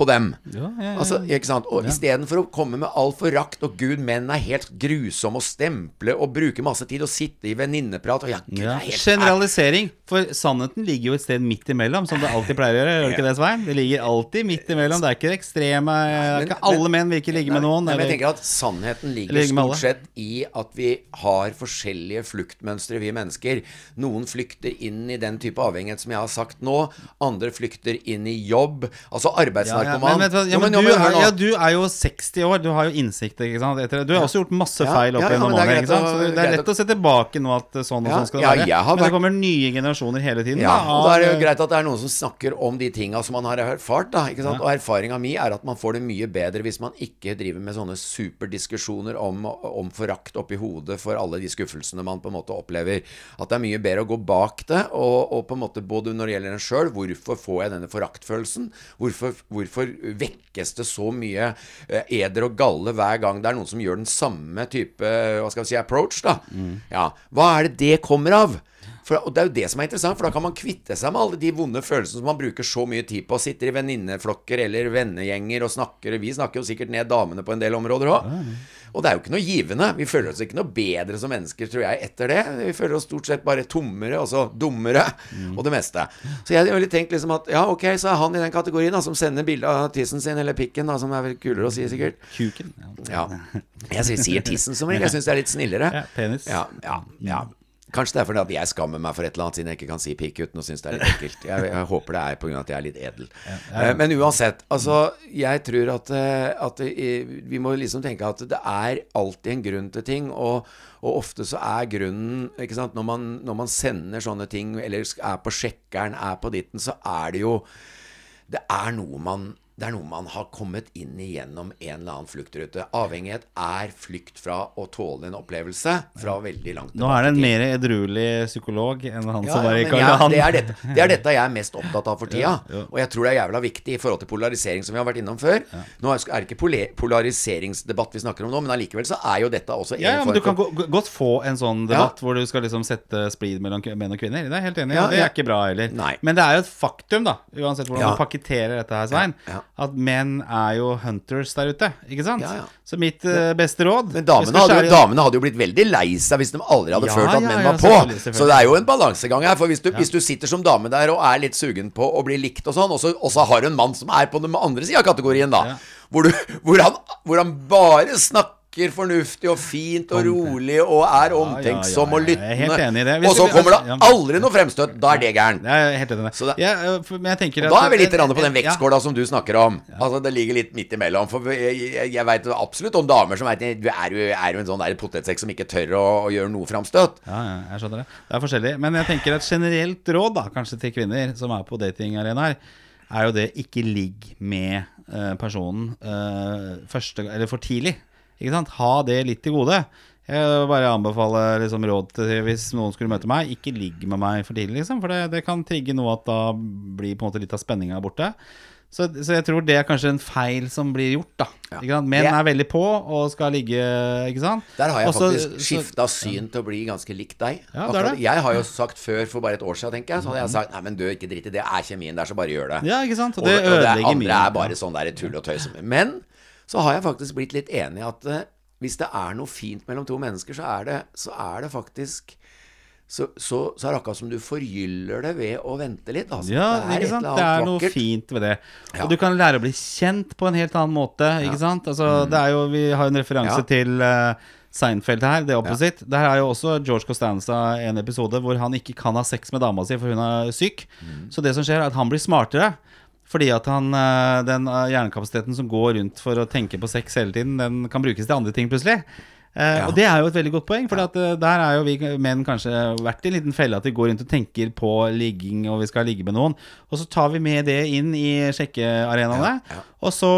På dem. Ja, ja, ja. Altså, ikke sant? Og istedenfor å komme med all forakt og gud, menn er helt grusomme og stemple og bruke masse tid og sitte i venninneprat og ja, gud, Ja. er helt Generalisering. For sannheten ligger jo et sted midt imellom, som det alltid pleier å gjøre. Gjør det ikke det, Svein? Det ligger alltid midt imellom. Det er ikke det ekstreme Men- ikke alle men- menn vil ikke ligge med noen. Nei, men jeg tenker at Sannheten ligger Ligger stort sett i at vi har forskjellige fluktmønstre, vi mennesker. Noen flykter inn i den type avhengighet som jeg har sagt nå. Andre flykter inn i jobb. Altså Ja, ja, men, vet ja, men du, er, ja, du er jo 60 år, du har jo innsikt. ikke sant? Du har også gjort masse feil opp gjennom årene. det Så det er lett å- se tilbake nå at sånn og sånn skal det være. har Men det kommer nye generasjoner hele tiden. Ja, da, og da er det jo greit at det er noen som snakker om de tinga som man har erfart. da, ikke sant? Og erfaringa mi er at man får det mye bedre hvis man ikke driver med sånne superdiskusjoner om, om forakt oppi hodet for alle de skuffelsene man på en måte opplever. At det er mye bedre å gå bak det, og, og på en måte både når det gjelder en sjøl Hvorfor får jeg denne foraktfølelsen? Hvorfor, hvorfor vekkes det så mye eh, eder og galle hver gang det er noen som gjør den samme type hva skal vi si, approach? da? Ja, Hva er det det kommer av? For, og Det er jo det som er interessant, for da kan man kvitte seg med alle de vonde følelsene som man bruker så mye tid på. Sitter i venninneflokker eller vennegjenger og snakker. Vi snakker jo sikkert ned damene på en del områder òg. Og det er jo ikke noe givende. Vi føler oss ikke noe bedre som mennesker, tror jeg, etter det. Vi føler oss stort sett bare tommere, og så dummere, og det meste. Så jeg ville tenkt liksom at ja, ok, så er han i den kategorien da, som sender bilde av tissen sin, eller pikken, da, som er vel kulere å si, sikkert. Kuken. Ja. Ja. Jeg sier tissen som regel. Jeg syns det er litt snillere. Ja, penis. Ja, ja, ja. Kanskje det er fordi at jeg skammer meg for et eller annet, siden jeg ikke kan si pikk uten å synes det er litt ekkelt. Jeg, jeg håper det er pga. at jeg er litt edel. Eh, Men uansett, altså Jeg tror at, eh, at eh, vi må liksom tenke at det er alltid en grunn til ting. Og, og ofte så er grunnen ikke sant, når man, når man sender sånne ting, eller er på sjekkeren, er på ditten, så er det jo det er noe man det er noe man har kommet inn i gjennom en eller annen fluktrute. Avhengighet er flykt fra å tåle en opplevelse fra veldig langt Nå er det en tilbake mer edruelig psykolog enn han Ja, som ja, var i Karl Johan. det, er dette, det er dette jeg er mest opptatt av for tida. Ja, ja. Og jeg tror det er jævla viktig i forhold til polarisering, som vi har vært innom før. Nå er det ikke polariseringsdebatt vi snakker om nå, men allikevel så er jo dette også en Ja, ja, men du kan for godt få en sånn debatt hvor du skal liksom sette splid mellom menn og kvinner. Det er jeg helt enig i. Ja, det er ikke bra heller. Nei. Men det er jo et faktum, da, uansett hvordan Ja. du pakketterer dette her, Svein, Ja, ja. At menn er jo hunters der ute. Ikke sant? Ja, ja. Så mitt uh, beste råd Men damene hadde, jo, damene hadde jo blitt veldig lei seg hvis de aldri hadde Ja, følt at menn var på. selvfølgelig, selvfølgelig. Så det er jo en balansegang her. For hvis du, hvis du sitter som dame der og er litt sugen på å bli likt og sånn, og så, og så har du en mann som er på den andre sida av kategorien, da, hvor, du, hvor, han, hvor han bare snakker fornuftig og fint og rolig og er omtenksom og lyttende. Og så kommer det aldri noe fremstøt, da er det gærent. Jeg er helt enig i det. Da er vi litt på den vektskåla som du snakker om. Altså Det ligger litt midt imellom. For jeg, jeg, veit absolutt om damer som vet Du er jo, er jo en sånn potetsekk som ikke tør å, å gjøre noe framstøt. Ja, ja, jeg skjønner det. Det er forskjellig. Men jeg tenker et generelt råd, da, kanskje til kvinner som er på datingarenaer, er jo det ikke ligg med eh, personen eh, første, eller for tidlig. Ikke sant? Ha det litt til gode. Jeg vil bare anbefaler liksom råd til hvis noen skulle møte meg, ikke ligg med meg for tidlig, liksom. For det, det kan trigge noe at da blir på en måte litt av spenninga borte. Så, så jeg tror det er kanskje en feil som blir gjort, da. Ikke sant? Menn er veldig på og skal ligge, ikke sant. Der har jeg Også- faktisk skifta syn til å bli ganske lik deg. Ja, det er det. Jeg har jo sagt før, for bare et år siden, tenker jeg, så hadde jeg sagt Nei, men du, ikke drit i det. Er kjemien der, så bare gjør det. Ja, ikke sant? Og Og, det og det andre mye. er bare sånn der tull og tøys. Men så har jeg faktisk blitt litt enig i at eh, hvis det er noe fint mellom to mennesker, så er det, så er det faktisk så, så, så er det akkurat som du forgyller det ved å vente litt. Altså. Ja, et ikke sant? Det er noe vakkert. fint ved det. Ja. Og du kan lære å bli kjent på en helt annen måte, ikke sant? Altså, det er jo, vi har en referanse Mm. Ja. til uh, Seinfeld her, The Opposite. Der er jo også George Costanza en episode hvor han ikke kan ha sex med dama si, for hun er syk. Mm. Så det som skjer, er at han blir smartere. Fordi at han, eh, den eh, hjernekapasiteten som går rundt for å tenke på sex hele tiden, den kan brukes til andre ting plutselig. Eh, Ja. Og det er jo et veldig godt poeng, for der er jo vi menn kanskje vært i en liten felle at vi går rundt og tenker på ligging, og vi skal ligge med noen. Og så tar vi med det inn i sjekkearenaene, Ja, ja. og så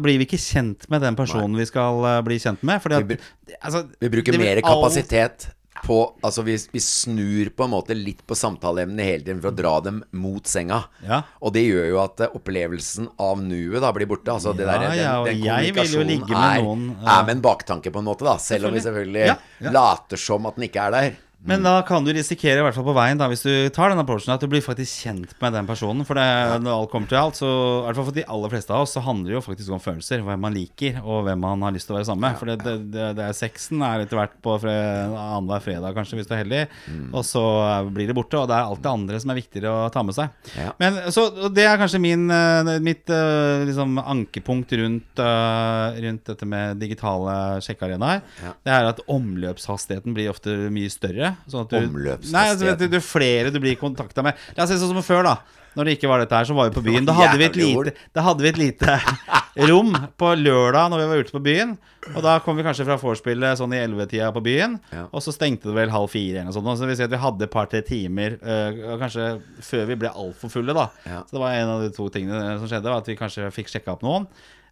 blir vi ikke kjent med den personen vi skal bli kjent med. Fordi at, Vi altså, Vi bruker mer kapasitet på Altså vi, vi snur på en måte litt på samtaleemnene hele tiden for å dra dem mot senga. Ja. Og det gjør jo at eh, opplevelsen av nuet da blir borte. Altså det Ja, der, den, ja, og den jeg vil jo ligge med noen, er, er med en baktanke, på en måte, da. Selv om vi selvfølgelig later som at den ikke er der. Men da kan du risikere, i hvert fall på veien, da, hvis du tar den approachen, at du blir faktisk kjent med den personen. For det, når alt kommer til alt, så i hvert fall for de aller fleste av oss, så handler det jo faktisk om følelser. Hvem man liker, og hvem man har lyst til å være sammen med. For det, det, det, det er sexen er etter hvert på fre, annenhver fredag, kanskje, hvis du er heldig. Og så blir det borte. Og det er alt det andre som er viktigere å ta med seg. Ja. Men så Det er kanskje min, eh, mitt eh, liksom, ankepunkt rundt, eh, rundt dette med digitale sjekkearenaer. Ja. Det er at omløpshastigheten blir ofte mye større. Sånn at du, Nei, altså, du, du, er flere du blir kontakta med. La oss si sånn som før, da. Når det ikke var dette her, så var vi på byen. Da hadde vi et lite, vi et lite rom på lørdag når vi var ute på byen. Og da kom vi kanskje fra vorspielet sånn i ellevetida på byen. Ja. Og så stengte det vel halv fire eller noe sånt. Så det vil si at vi hadde et par-tre timer øh, kanskje før vi ble altfor fulle, da. Ja. Så det var en av de to tingene som skjedde, var at vi kanskje fikk sjekka opp noen.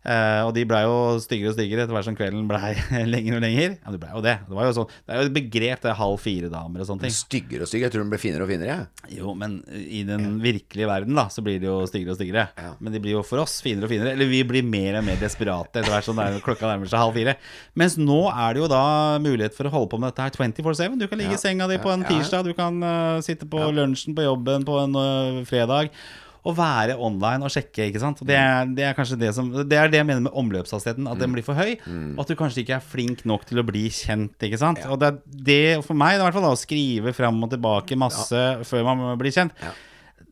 Eh, og de blei jo styggere og styggere etter hvert som kvelden blei lenger og lenger. Ja, det blei jo det. Det, var jo sånn, det er jo et begrep, det er halv fire-damer og sånne ting. Styggere og styggere. Jeg tror de blir finere og finere. jeg. Jo, men i den virkelige verden da Så blir de jo styggere og styggere Ja. Men de blir jo for oss finere og finere Eller vi blir mer og mer desperate Etter hvert som er- klokka nærmer seg halv fire Mens nå er det jo da mulighet for å holde på med dette her 24-7 Du kan ligge Ja. i senga di på en tirsdag Du kan uh, sitte på lunsjen på jobben på en uh, fredag og være online og sjekke, ikke sant? Det, er, det er kanskje det som Det er det jeg mener med omløpshastigheten At den blir for høy Og at du kanskje ikke er flink nok til å bli kjent, ikke sant? Og det er det for meg i hvert fall da Å skrive frem og tilbake masse Før man blir kjent Ja.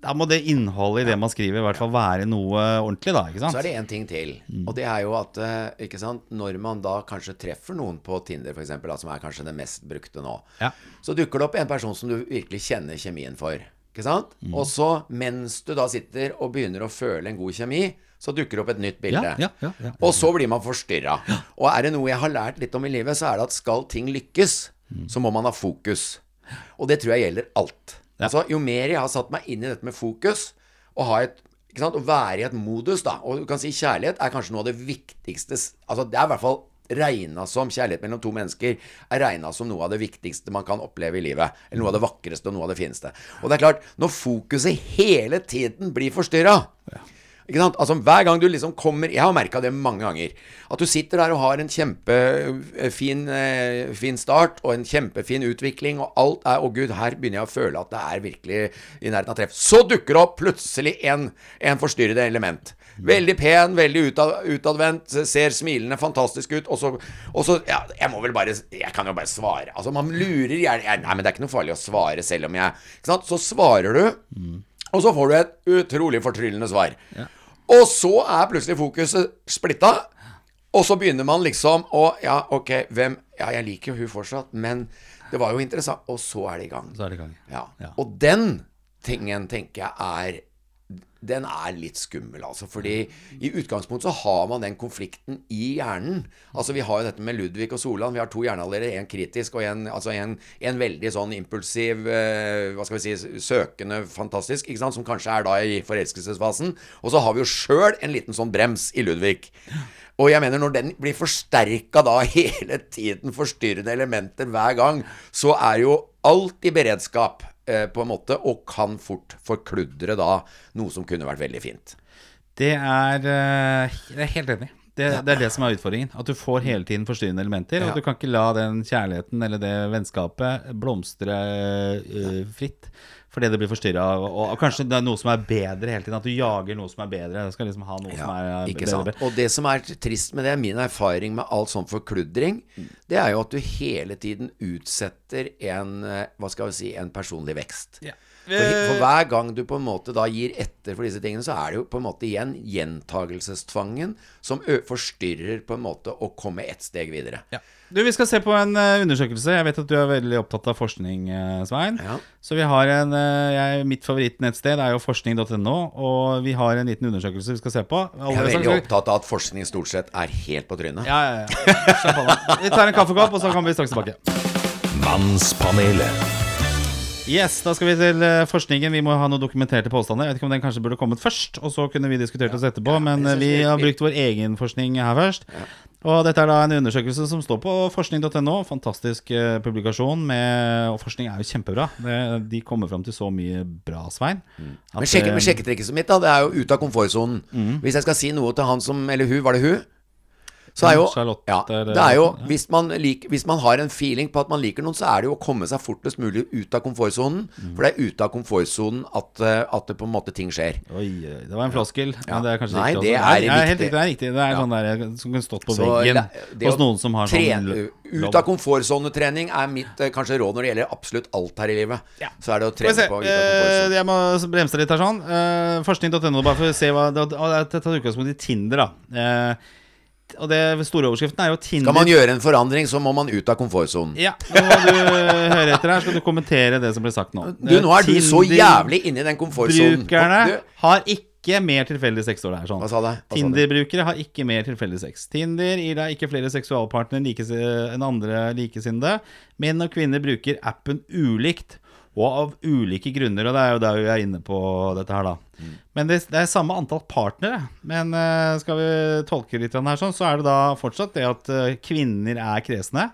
da må det innholdet i det man skriver, i hvert fall være noe ordentlig, da. ikke sant? Så er det en ting til. Og det er jo at eh, ikke sant, når man da kanskje treffer noen på Tinder, f.eks., som er kanskje det mest brukte nå, Ja. så dukker det opp en person som du virkelig kjenner kjemien for. Ikke sant? Og så, mens du da sitter og begynner å føle en god kjemi, så dukker det opp et nytt bilde. Ja, ja, ja. Og så blir man forstyrra. Og er det noe jeg har lært litt om i livet, så er det at skal ting lykkes, så må man ha fokus. Og det tror jeg gjelder alt. Altså, jo mer jeg har satt meg inn i dette med fokus, og ha et Å være i et modus, da. Og du kan si kjærlighet er kanskje noe av det viktigste Altså, det er i hvert fall regna som Kjærlighet mellom to mennesker er regna som noe av det viktigste man kan oppleve i livet. Eller noe av det vakreste og noe av det fineste. Og det er klart, når fokuset hele tiden blir forstyrra sant? Altså Hver gang du liksom kommer Jeg har merka det mange ganger. At du sitter der og har en kjempefin eh, fin start og en kjempefin utvikling, og alt er Å, gud, her begynner jeg å føle at det er virkelig i nærheten av treff. Så dukker det opp plutselig en, en forstyrrende element. Veldig pen, veldig utad, utadvendt, ser smilende, fantastisk ut. Og så, og så Ja, jeg må vel bare Jeg kan jo bare svare. Altså, man lurer gjerne Nei, men det er ikke noe farlig å svare selv om jeg Ikke sant? Så svarer du, og så får du et utrolig fortryllende svar. Og så er plutselig fokuset splitta. Og så begynner man liksom å Ja, ok, hvem Ja, jeg liker jo hun fortsatt, men det var jo interessant. Og så er det i gang. Så er det i gang. Ja. Ja. Og den tingen tenker jeg er den er litt skummel, altså. Fordi i utgangspunktet så har man den konflikten i hjernen. Altså Vi har jo dette med Ludvig og Solan. Vi har to hjernealdeler. En kritisk og en, altså en, en veldig sånn impulsiv, eh, hva skal vi si, søkende, fantastisk. ikke sant, Som kanskje er da i forelskelsesfasen. Og så har vi jo sjøl en liten sånn brems i Ludvig. Og jeg mener, når den blir forsterka da hele tiden, forstyrrende elementer hver gang, så er jo alt i beredskap eh, på en måte, og kan fort forkludre da noe som kunne vært veldig fint. Det er eh, Jeg er helt enig. Det, det er det som er utfordringen. At du får hele tiden forstyrrende elementer. Og Ja. du kan ikke la den kjærligheten eller det vennskapet blomstre uh, fritt fordi det blir forstyrra. Og, og kanskje det er noe som er bedre hele tiden. At du jager noe som er bedre. Du skal liksom ha noe som er eh, ikke bedre. sant? Og det som er trist med det, min erfaring med all sånn forkludring, det er jo at du hele tiden utsetter en, eh, hva skal vi si, en personlig vekst. Ja. For, for hver gang du på en måte da gir etter for disse tingene, så er det jo på en måte igjen gjentagelsestvangen som ø forstyrrer på en måte å komme ett steg videre. Ja. Du, Vi skal se på en eh, undersøkelse. Jeg vet at du er veldig opptatt av forskning, eh, Svein. Ja. Så vi har en eh, jeg, Mitt favorittnettsted er jo forskning.no, og vi har en liten undersøkelse vi skal se på. Jeg er veldig opptatt av at forskning stort sett er helt på trynet. Ja, ja, ja. Vi tar en kaffekopp, og så kommer vi straks tilbake. Mannspanelet. Yes, Da skal vi til eh, forskningen. Vi må ha noen dokumenterte påstander. Jeg vet ikke om den kanskje burde kommet først, og så kunne vi diskutert oss etterpå. Men eh, vi har brukt vår egen forskning her først. Og dette er da en undersøkelse som står på forskning.no. Fantastisk eh, publikasjon. Med, og forskning er jo kjempebra. Det, de kommer fram til så mye bra, Svein. at, Men, sjekke, men sjekketrikset mitt da, det er jo ute av komfortsonen. Hvis jeg skal si noe til han som Eller hun, var det hun? Så er jo, ja, det er jo hvis, man liker, hvis man har en feeling på at man liker noen, så er det jo å komme seg fortest mulig ut av komfortsonen. Mm. For det er ute av komfortsonen at, eh, at det på en måte ting skjer. Oi, det var en floskel. Ja. Men det er kanskje Nei, riktig det også. er Nei, helt riktig. Det er riktig. Det er sånn der som kunne stått på Så veggen det hos noen som har sånn Ut av komfortsonetrening er mitt eh, kanskje råd når det gjelder absolutt alt her i livet. Ja. Så er det å trene på ut av eh, komfortsonen. jeg må bremse litt her sånn. Eh, Forskning.no, bare for å se hva det, er tatt utgangspunkt i Tinder, da. Eh, og det store overskriften er jo Tinder Skal man gjøre en forandring, så må man ut av komfortsonen. Ja, nå må du høre etter her, skal du kommentere det som ble sagt nå. Du, nå er du så jævlig inni den komfortsonen. Brukerne har ikke mer tilfeldig sex, står det her. sånn? Tinder-brukere har ikke mer tilfeldig sex. Tinder gir deg ikke flere seksualpartnere enn andre likesinnede. Menn og kvinner bruker appen ulikt, og av ulike grunner. Og det er jo der vi er inne på dette her, da. Men det, det er samme antall partnere. Men uh, skal vi tolke litt her sånn, så er det da fortsatt det at uh, kvinner er kresne.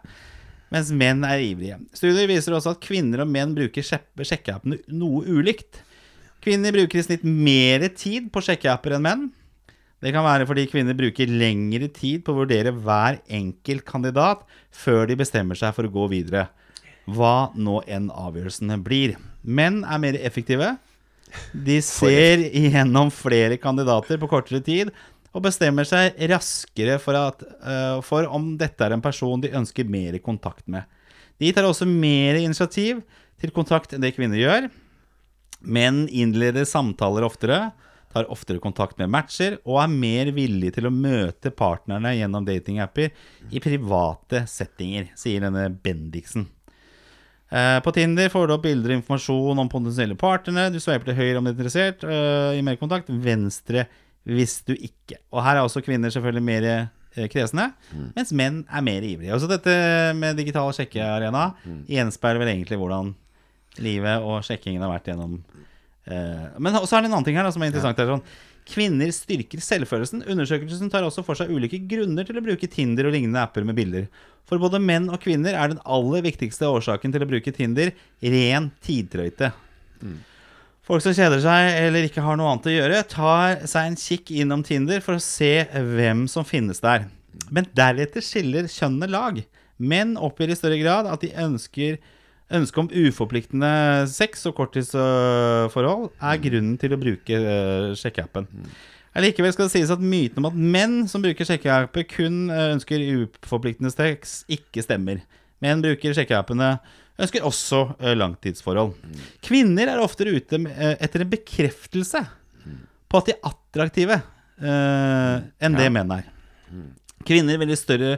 Mens menn er ivrige. Studier viser også at kvinner og menn bruker sjekkeappene noe ulikt. Kvinner bruker i snitt mer tid på sjekkeapper enn menn. Det kan være fordi kvinner bruker lengre tid på å vurdere hver enkelt kandidat før de bestemmer seg for å gå videre. Hva nå enn avgjørelsene blir. Menn er mer effektive. De ser igjennom flere kandidater på kortere tid og bestemmer seg raskere for, at, uh, for om dette er en person de ønsker mer kontakt med. De tar også mer initiativ til kontakt enn det kvinner gjør. Menn innleder samtaler oftere, tar oftere kontakt med matcher og er mer villige til å møte partnerne gjennom datingapper i private settinger, sier denne Bendiksen. Eh, På Tinder får du opp bilder og informasjon om potensielle partnere. Du sveiper til høyre om du er interessert eh, i mer kontakt, venstre hvis du ikke. Og her er også kvinner selvfølgelig mer kresne, mm. mens menn er mer ivrige. Også dette med digital sjekkearena gjenspeiler vel egentlig hvordan livet og sjekkingen har vært gjennom eh, Men så er det en annen ting her da, som er interessant. Det er sånn, Kvinner styrker selvfølelsen. Undersøkelsen tar også for seg ulike grunner til å bruke Tinder og lignende apper med bilder. For både menn og kvinner er den aller viktigste årsaken til å bruke Tinder ren tidtrøyte. Folk som kjeder seg eller ikke har noe annet å gjøre, tar seg en kikk innom Tinder for å se hvem som finnes der. Men deretter skiller kjønnene lag. Menn oppgir i større grad at de ønsker Ønsket om uforpliktende sex og korttidsforhold er grunnen til å bruke uh, sjekkeappen. Allikevel skal det sies at myten om at menn som bruker sjekkeapper, kun eh, ønsker uforpliktende sex, ikke stemmer. Menn bruker sjekkeappene ønsker også eh, langtidsforhold. Kvinner er oftere ute eh, etter en bekreftelse på at de er attraktive eh, enn det menn er. Kvinner vil i større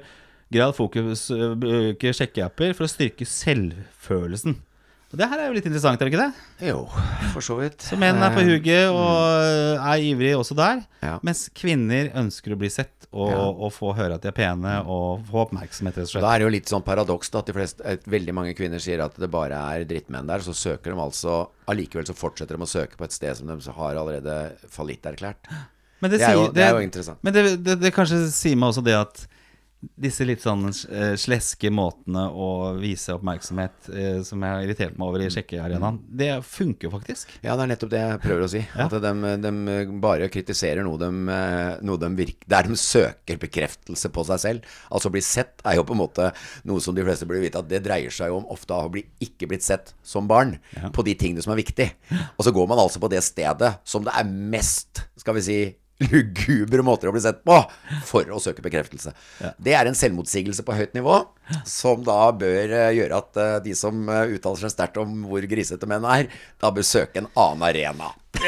grad fokus bruker bruke sjekkeapper for å styrke selvfølelsen. Og Det her er jo litt interessant, er det ikke det? Jo, for så vidt. Så menn er på huget hugget og eh, er ivrige også der. Ja. Mens kvinner ønsker å bli sett og, Ja. og få høre at de er pene og få oppmerksomhet, rett og slett. Da er det jo litt sånn paradoks da, at de fleste, at veldig mange kvinner sier at det bare er drittmenn der. Så søker de altså Allikevel så fortsetter de å søke på et sted som de har allerede fallitterklært. Men Det er jo- sier- det er jo interessant. Men det, det, det kanskje sier meg også det at disse litt sånn eh, sleske måtene å vise oppmerksomhet eh, som jeg har irritert meg over i sjekkearenaen, det funker faktisk. Ja, det er nettopp det jeg prøver å si. Ja. At de, de bare kritiserer noe de, noe de virker Der de søker bekreftelse på seg selv. Altså å bli sett er jo på en måte noe som de fleste burde vite at det dreier seg om ofte å bli, ikke blitt sett som barn på de tingene som er viktig. Og så går man altså på det stedet som det er mest, skal vi si lugubre måter å bli sett på for å søke bekreftelse. Det er en selvmotsigelse på høyt nivå, som da bør eh, gjøre at eh, de som eh, uttaler seg sterkt om hvor grisete menn er, da bør søke en annen arena.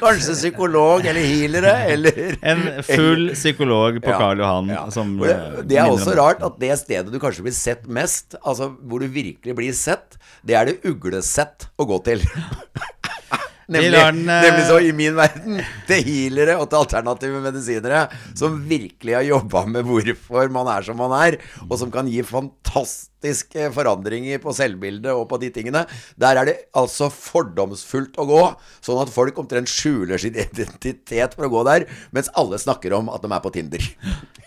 Kanskje psykolog eller healere, eller En full psykolog på Ja, Karl Johan ja. som det, er også rart at det stedet du kanskje blir sett mest, altså hvor du virkelig blir sett, det er det uglesett å gå til. Nemlig, den, eh, nemlig så i min verden til healere og til alternative medisinere som virkelig har jobba med hvorfor man er som man er, og som kan gi fantast, drastiske forandringer på selvbildet og på de tingene. Der er det altså fordomsfullt å gå, sånn at folk omtrent skjuler sin identitet for å gå der, mens alle snakker om at de er på Tinder.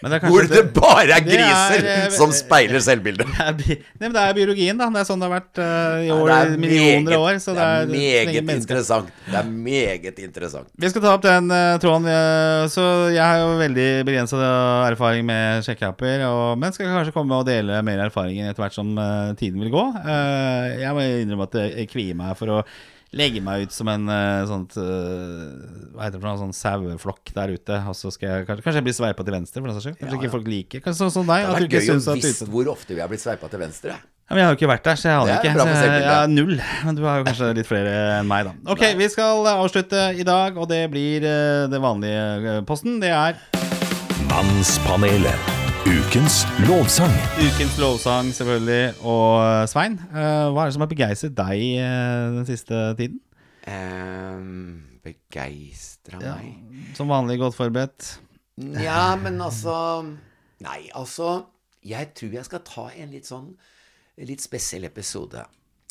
Men det Hvor det bare er det er, griser eh, som speiler selvbildet. Det er, nei, men det er biologien, da. Det er sånn det har vært uh, i år, er millioner av år. Så det er meget interessant. Det er meget interessant. Vi skal ta opp den uh, tråden. Uh, så jeg har jo veldig begrensa erfaring med sjekkeapper, men skal kanskje komme og dele mer erfaring etter hvert som eh, tiden vil gå. Eh, jeg må innrømme at jeg kvier meg for å legge meg ut som en eh, sånt eh, Hva heter det for noe, sånn saueflokk der ute. Og så skal jeg kanskje, kanskje jeg blir sveipa til venstre, for den saks skyld. Kanskje ikke folk liker Kanskje sånn som deg. Det hadde vært gøy å visst hvor ofte vi har blitt sveipa til venstre. ja, men Jeg har jo ikke vært der, så jeg aner er ikke. bra Så jeg, selvbildet. null. Men du har jo kanskje litt flere enn meg, da. Ok, vi skal avslutte i dag, og det blir eh, det vanlige eh, posten. Det er Mannspanelet. Ukens lovsang. ukens lovsang, selvfølgelig. Og eh, Svein, eh, hva er det som har begeistret deg eh, den siste tiden? Um, Begeistra Ja. meg Som vanlig godt forberedt. Ja, men altså Nei, altså Jeg tror jeg skal ta en litt sånn Litt spesiell episode.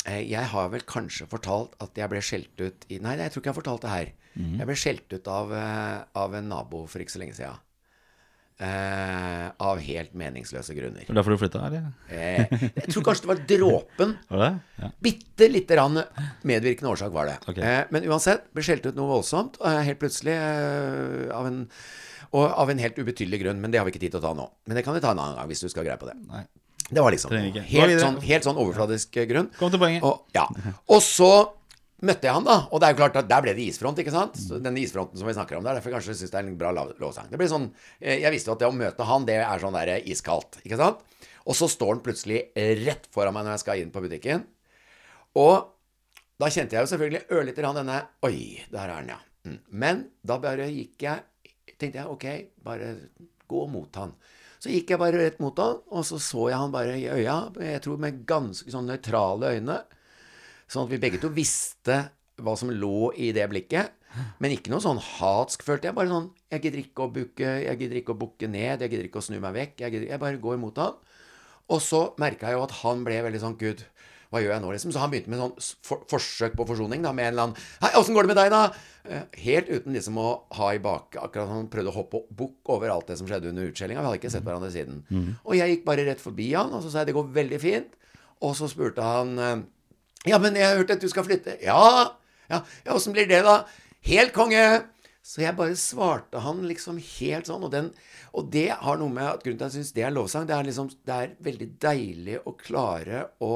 Eh, Jeg har vel kanskje fortalt at jeg ble skjelt ut i Nei, jeg tror ikke jeg har fortalt det her. Mm. Jeg ble skjelt ut av, av en nabo for ikke så lenge siden. Eh, av helt meningsløse grunner. Det var derfor du flytta, eller? Eh, jeg tror kanskje det var dråpen. Var det? Ja. Bitte lite grann medvirkende årsak var det. Okay. Eh, men uansett, ble skjelt ut noe voldsomt Og helt plutselig eh, av en og av en helt ubetydelig grunn, men det har vi ikke tid til å ta nå. Men det kan vi ta en annen gang, hvis du skal greie på det. Nei. Det var liksom helt sånn, helt sånn overfladisk grunn. Kom til poenget. Og, ja. og så møtte jeg han, da. Og det er jo klart at der ble det isfront, ikke sant? Så denne isfronten som vi snakker om der. Derfor kanskje jeg syns det er en bra lovsang. Det blir sånn eh, Jeg visste jo at det å møte han, det er sånn der eh, iskaldt, ikke sant? Og så står han plutselig rett foran meg når jeg skal inn på butikken. Og da kjente jeg jo selvfølgelig ørlite grann denne Oi, der er han, ja. Mm. Men da bare gikk jeg Tenkte jeg ok, bare gå mot han. Så gikk jeg bare rett mot han, og så så jeg han bare i øya. Jeg tror med ganske sånn nøytrale øyne. Sånn at vi begge to visste hva som lå i det blikket. Men ikke noe sånn hatsk, følte jeg. Bare sånn Jeg gidder ikke å bukke, jeg gidder ikke å bukke ned, jeg gidder ikke å snu meg vekk. Jeg, gidder, jeg bare går imot han. Og så merka jeg jo at han ble veldig sånn Gud, hva gjør jeg nå, liksom? Så han begynte med sånn for, forsøk på forsoning, da, med en eller annen Hei, åssen går det med deg, da? Eh, Helt uten liksom å ha i bak Akkurat han prøvde å hoppe bukk over alt det som skjedde under utskjellinga. Vi hadde ikke sett hverandre siden. Og jeg gikk bare rett forbi han, og så sa jeg det går veldig fint. Og så spurte han eh, Ja, men jeg har hørt at du skal flytte. Ja, ja, ja åssen blir det, da? Helt konge! Så jeg bare svarte han liksom helt sånn. Og, den, og det har noe med at grunnen til at jeg syns det er lovsang, det er liksom Det er veldig deilig å klare å,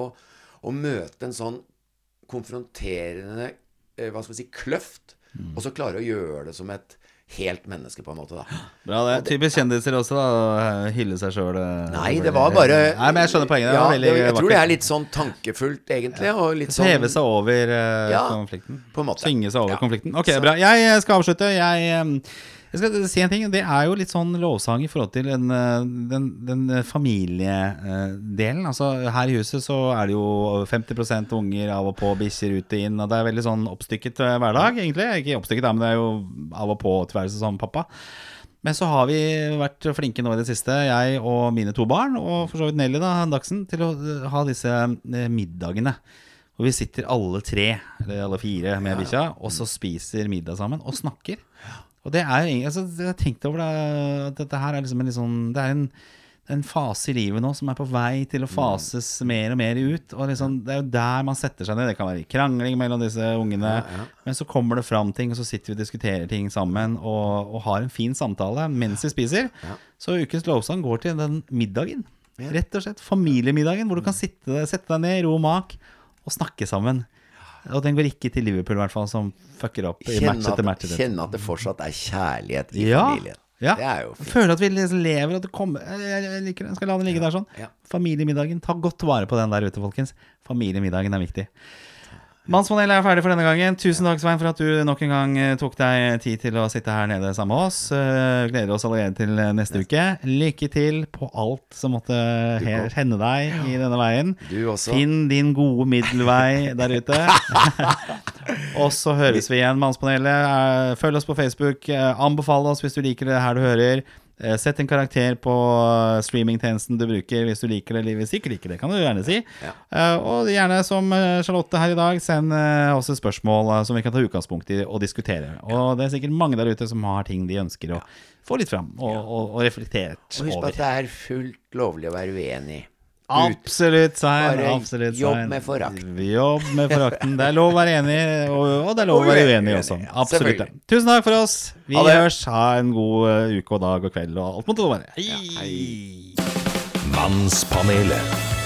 å møte en sånn konfronterende eh, Hva skal vi si kløft, og så klare å gjøre det som et helt menneske, på en måte, da. Bra, det er typisk kjendiser også, da. Hylle seg sjøl. Nei, det var bare Nei, men jeg skjønner poenget. Ja, det, jeg tror det er litt sånn tankefullt, egentlig. Og litt sånn heve seg over uh, Ja, konflikten. på en måte. Synge seg over Ja. konflikten. Ok, Så- bra. Jeg eh, skal avslutte. Jeg, eh, jeg skal si en ting. Det er jo litt sånn lovsang i forhold til den, eh, den, den familiedelen. Altså, her i huset så er det jo 50% unger av og på, bikkjer ut og inn. Og det er veldig sånn oppstykket eh, hverdag, egentlig. Ikke oppstykket, men det er jo av og på-tilværelse som pappa. Men så har vi vært flinke nå i det siste, jeg og mine to barn, og for så vidt Nelly da, Dagsen, til å eh, ha disse middagene. Og vi sitter alle tre, eller alle fire med bikkja, og så spiser middag sammen og snakker. Og det er jo altså, Jeg har tenkt over det, at dette her er liksom en litt sånn Det er en, en fase i livet nå som er på vei til å fases mer og mer ut. Og liksom, Det er jo der man setter seg ned. Det kan være krangling mellom disse ungene. Men så kommer det fram ting, og så sitter vi og diskuterer ting sammen og, og har en fin samtale mens vi spiser. Så ukens lovsang går til den middagen. Rett og slett familiemiddagen, hvor du kan sitte, sette deg ned i ro og mak og snakke sammen. Og den går ikke til Liverpool, i hvert fall, som fucker opp i match etter match. etter kjenne at det fortsatt er kjærlighet i Ja, familien. ja. Det er jo fint. føler at vi liksom lever, at det kommer Jeg, liker. Jeg skal la den ligge der sånn. Ja. Familiemiddagen. Ta godt vare på den der ute, folkens. Familiemiddagen er viktig. Mannspanelet er ferdig for denne gangen. Tusen takk, Svein, for at du nok en gang eh, tok deg tid til å sitte her nede sammen med oss. Eh, Gleder oss allerede til eh, neste uke. Lykke til på alt som måtte hende deg i denne veien. Du også. Finn din gode middelvei der ute. og så høres vi igjen, Mannspanelet. Følg oss på Facebook. Anbefale Anbefal oss hvis du liker det her du hører. Eh, Sett en karakter på eh, streamingtjenesten du bruker hvis du liker det eller hvis du ikke liker det. Kan du gjerne si. Ja. Eh, Og gjerne som Charlotte her i dag, send oss et spørsmål som vi kan ta utgangspunkt i og diskutere. Og det er sikkert mange der ute som har ting de ønsker å få litt fram og, og, og reflektert Og husk på over. at det er fullt lovlig å være uenig. Absolutt, sein. Bare Absolutt, jobb sein. med forakt. Jobb med forakten. Det er lov å være enig, og, og det er lov å være uenig også. Absolutt. Tusen takk for oss. Vi Ha det. Ha en god eh, uke og dag og kveld og alt måtte det være. Hei. Mannspanelet.